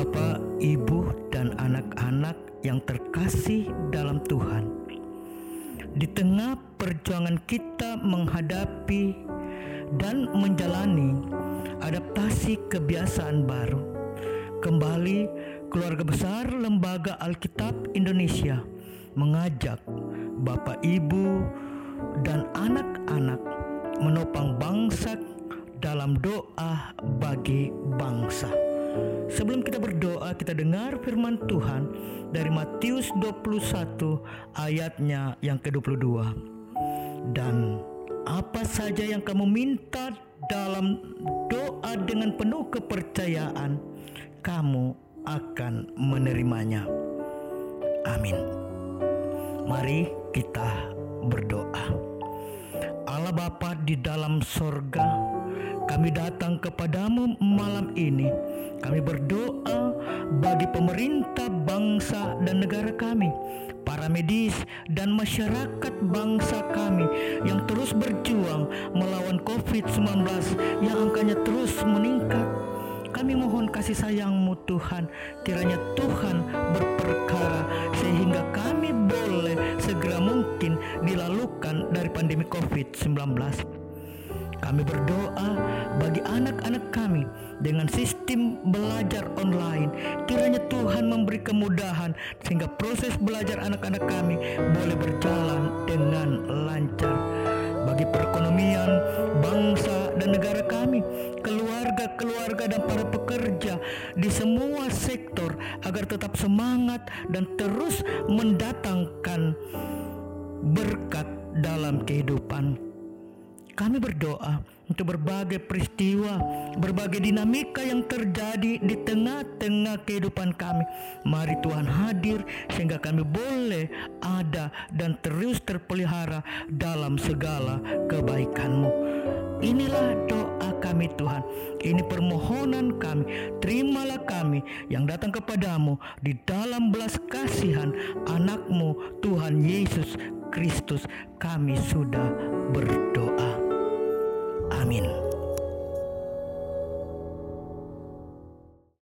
Bapak, Ibu, dan anak-anak yang terkasih dalam Tuhan. Di tengah perjuangan kita menghadapi dan menjalani adaptasi kebiasaan baru, kembali keluarga besar Lembaga Alkitab Indonesia mengajak Bapak, Ibu, dan anak-anak menopang bangsa dalam doa bagi bangsa. Sebelum kita berdoa, kita dengar firman Tuhan dari Matius 21 ayatnya yang ke-22. Dan apa saja yang kamu minta dalam doa dengan penuh kepercayaan, kamu akan menerimanya. Amin. Mari kita berdoa. Allah Bapa di dalam sorga, kami datang kepadamu malam ini. Kami berdoa bagi pemerintah bangsa dan negara kami, para medis dan masyarakat bangsa kami yang terus berjuang melawan COVID-19 yang angkanya terus meningkat. Kami mohon kasih sayangmu Tuhan Kiranya Tuhan berperkara Sehingga kami boleh segera mungkin dilalukan dari pandemi COVID-19 kami berdoa anak-anak kami dengan sistem belajar online. Kiranya Tuhan memberi kemudahan sehingga proses belajar anak-anak kami boleh berjalan dengan lancar. Bagi perekonomian bangsa dan negara kami, keluarga-keluarga dan para pekerja di semua sektor agar tetap semangat dan terus mendatangkan berkat dalam kehidupan kami berdoa untuk berbagai peristiwa, berbagai dinamika yang terjadi di tengah-tengah kehidupan kami. Mari Tuhan hadir sehingga kami boleh ada dan terus terpelihara dalam segala kebaikan-Mu. Inilah doa kami Tuhan. Ini permohonan kami. Terimalah kami yang datang kepadamu di dalam belas kasihan anakmu Tuhan Yesus Kristus. Kami sudah berdoa. Amin.